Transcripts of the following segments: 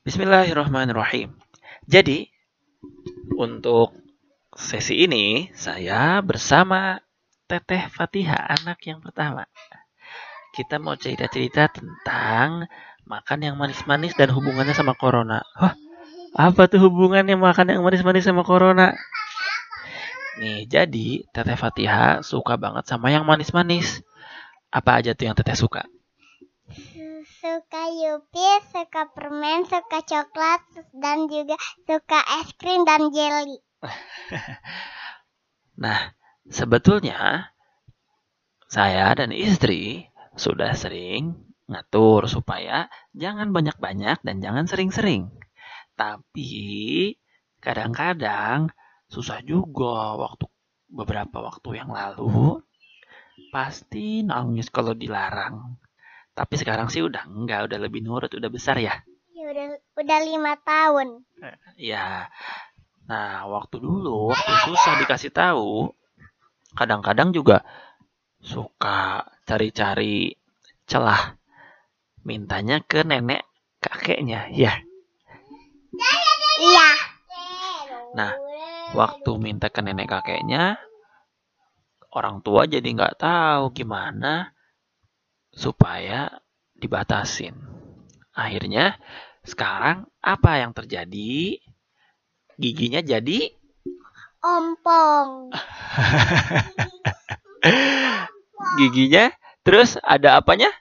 Bismillahirrahmanirrahim. Jadi, untuk sesi ini saya bersama Teteh Fatihah, anak yang pertama. Kita mau cerita-cerita tentang makan yang manis-manis dan hubungannya sama corona. Hah? Apa tuh hubungannya makan yang manis-manis sama corona? Nih, jadi Teteh Fatihah suka banget sama yang manis-manis. Apa aja tuh yang Teteh suka? Suka yupi, suka permen, suka coklat, dan juga suka es krim dan jelly. Nah, sebetulnya saya dan istri sudah sering ngatur supaya jangan banyak-banyak dan jangan sering-sering. Tapi kadang-kadang susah juga waktu beberapa waktu yang lalu pasti nangis kalau dilarang. Tapi sekarang sih udah enggak, udah lebih nurut, udah besar ya. Ya udah udah lima tahun. Ya. Nah, waktu dulu waktu susah dikasih tahu, kadang-kadang juga suka cari-cari celah mintanya ke nenek kakeknya, ya. Iya. Nah, waktu minta ke nenek kakeknya, orang tua jadi nggak tahu gimana supaya dibatasin. Akhirnya, sekarang apa yang terjadi? Giginya jadi Ompong. giginya, terus ada apanya?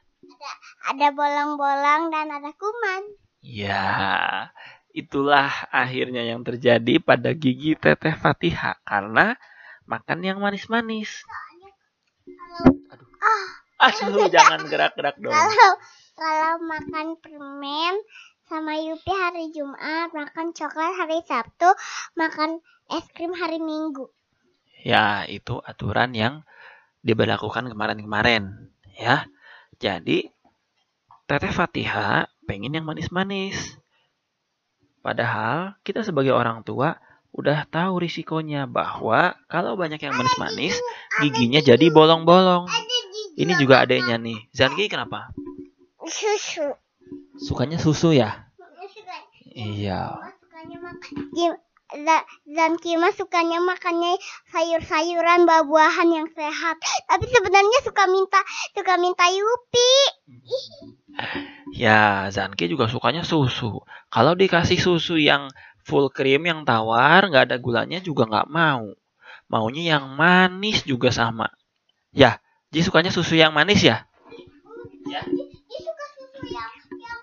Ada bolong-bolong dan ada kuman. Ya, itulah akhirnya yang terjadi pada gigi Teteh Fatihah karena makan yang manis-manis. Aduh, aduh, jangan gerak-gerak dong. Kalau kalau makan permen sama Yupi hari Jumat, makan coklat hari Sabtu, makan es krim hari Minggu. Ya, itu aturan yang diberlakukan kemarin-kemarin, ya. Jadi, Teteh Fatihah pengen yang manis-manis. Padahal kita sebagai orang tua udah tahu risikonya bahwa kalau banyak yang manis-manis, giginya jadi bolong-bolong. Ini juga adanya nih. Zanki kenapa? Susu. Sukanya susu ya? Iya. Dan Kima sukanya makannya sayur-sayuran, buah-buahan yang sehat. Tapi sebenarnya suka minta suka minta Yupi. Ya, Zanki juga sukanya susu. Kalau dikasih susu yang full cream yang tawar, nggak ada gulanya juga nggak mau. Maunya yang manis juga sama. Ya, Ji sukanya susu yang manis ya? Dia suka susu yang yang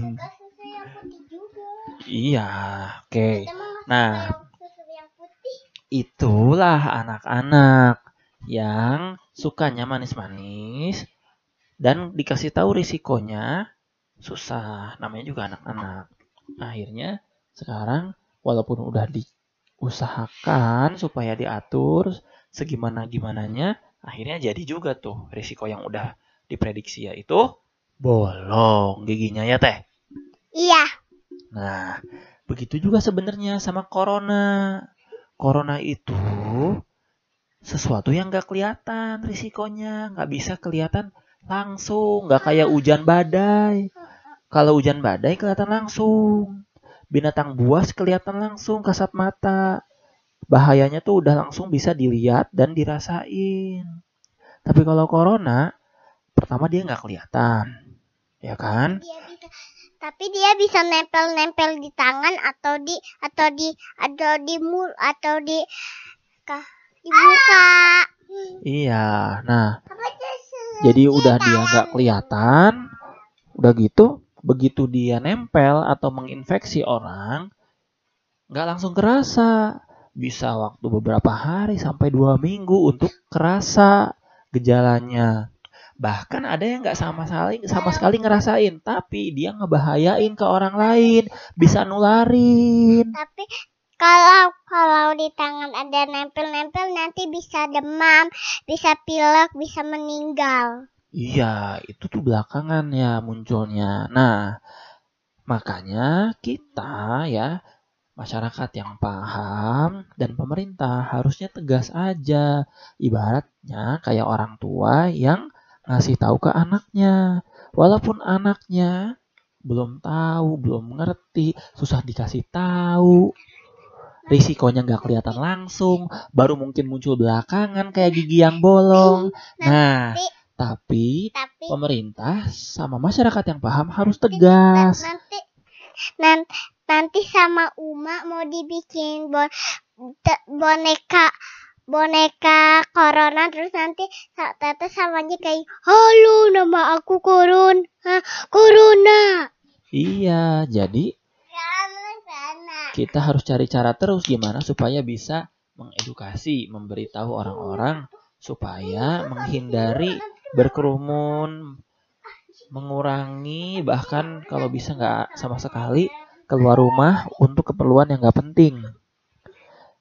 suka susu yang putih juga. iya, oke. Nggak Nah. suka yang susu yang putih. Itulah anak-anak yang sukanya manis-manis dan dikasih tahu risikonya susah. Namanya juga anak-anak. Akhirnya sekarang walaupun udah diusahakan supaya diatur segimana gimananya, akhirnya jadi juga tuh risiko yang udah diprediksi yaitu bolong giginya ya teh. Iya. Nah, begitu juga sebenarnya sama corona. Corona itu sesuatu yang nggak kelihatan risikonya, nggak bisa kelihatan langsung, nggak kayak hujan badai. Kalau hujan badai kelihatan langsung. Binatang buas kelihatan langsung kasat mata. Bahayanya tuh udah langsung bisa dilihat dan dirasain. Tapi kalau corona, pertama dia nggak kelihatan, ya kan? Dia bisa tapi dia bisa nempel-nempel di tangan atau di atau di atau di mul atau di kah, di muka. Iya, nah? Jadi udah dia nggak kelihatan, udah gitu, begitu dia nempel atau menginfeksi orang, nggak langsung kerasa. Bisa waktu beberapa hari sampai dua minggu untuk kerasa gejalanya. Bahkan ada yang nggak sama sekali sama sekali ngerasain, tapi dia ngebahayain ke orang lain, bisa nularin. Tapi kalau kalau di tangan ada nempel-nempel nanti bisa demam, bisa pilek, bisa meninggal. Iya, itu tuh belakangan ya munculnya. Nah, makanya kita ya masyarakat yang paham dan pemerintah harusnya tegas aja. Ibaratnya kayak orang tua yang ngasih tahu ke anaknya. Walaupun anaknya belum tahu, belum ngerti, susah dikasih tahu. Risikonya nggak kelihatan langsung, baru mungkin muncul belakangan kayak gigi yang bolong. Nah, tapi Tapi pemerintah sama masyarakat yang paham harus tegas. nanti nan- nanti sama Uma mau dibikin bon, te- boneka boneka corona terus nanti tete sama aja kayak halo nama aku Korun. Hah, Corona. Iya, jadi kita harus cari cara terus gimana supaya bisa mengedukasi, memberitahu orang-orang supaya menghindari berkerumun, mengurangi bahkan kalau bisa nggak sama sekali keluar rumah untuk keperluan yang nggak penting.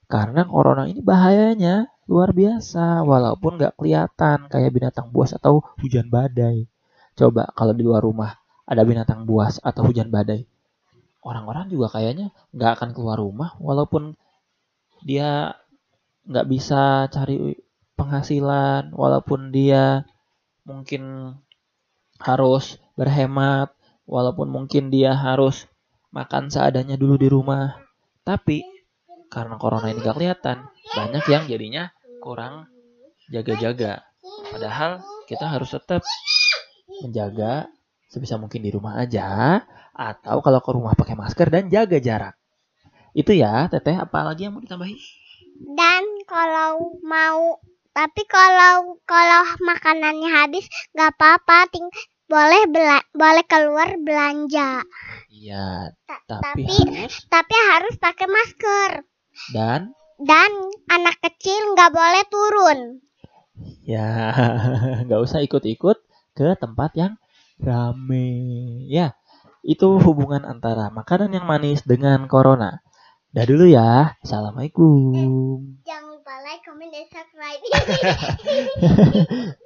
Karena corona ini bahayanya luar biasa, walaupun nggak kelihatan kayak binatang buas atau hujan badai. Coba kalau di luar rumah ada binatang buas atau hujan badai, orang-orang juga kayaknya nggak akan keluar rumah walaupun dia nggak bisa cari penghasilan walaupun dia mungkin harus berhemat walaupun mungkin dia harus makan seadanya dulu di rumah tapi karena corona ini nggak kelihatan banyak yang jadinya kurang jaga-jaga padahal kita harus tetap menjaga sebisa mungkin di rumah aja atau kalau ke rumah pakai masker dan jaga jarak. Itu ya, Teteh, apalagi yang mau ditambahin? dan kalau mau tapi kalau kalau makanannya habis nggak apa-apa ting boleh bela- boleh keluar belanja Iya, Ta- tapi, tapi harus tapi harus pakai masker dan dan anak kecil nggak boleh turun ya nggak usah ikut-ikut ke tempat yang rame. Ya, itu hubungan antara makanan yang manis dengan corona. Dah dulu ya. Assalamualaikum. jangan like comment dan subscribe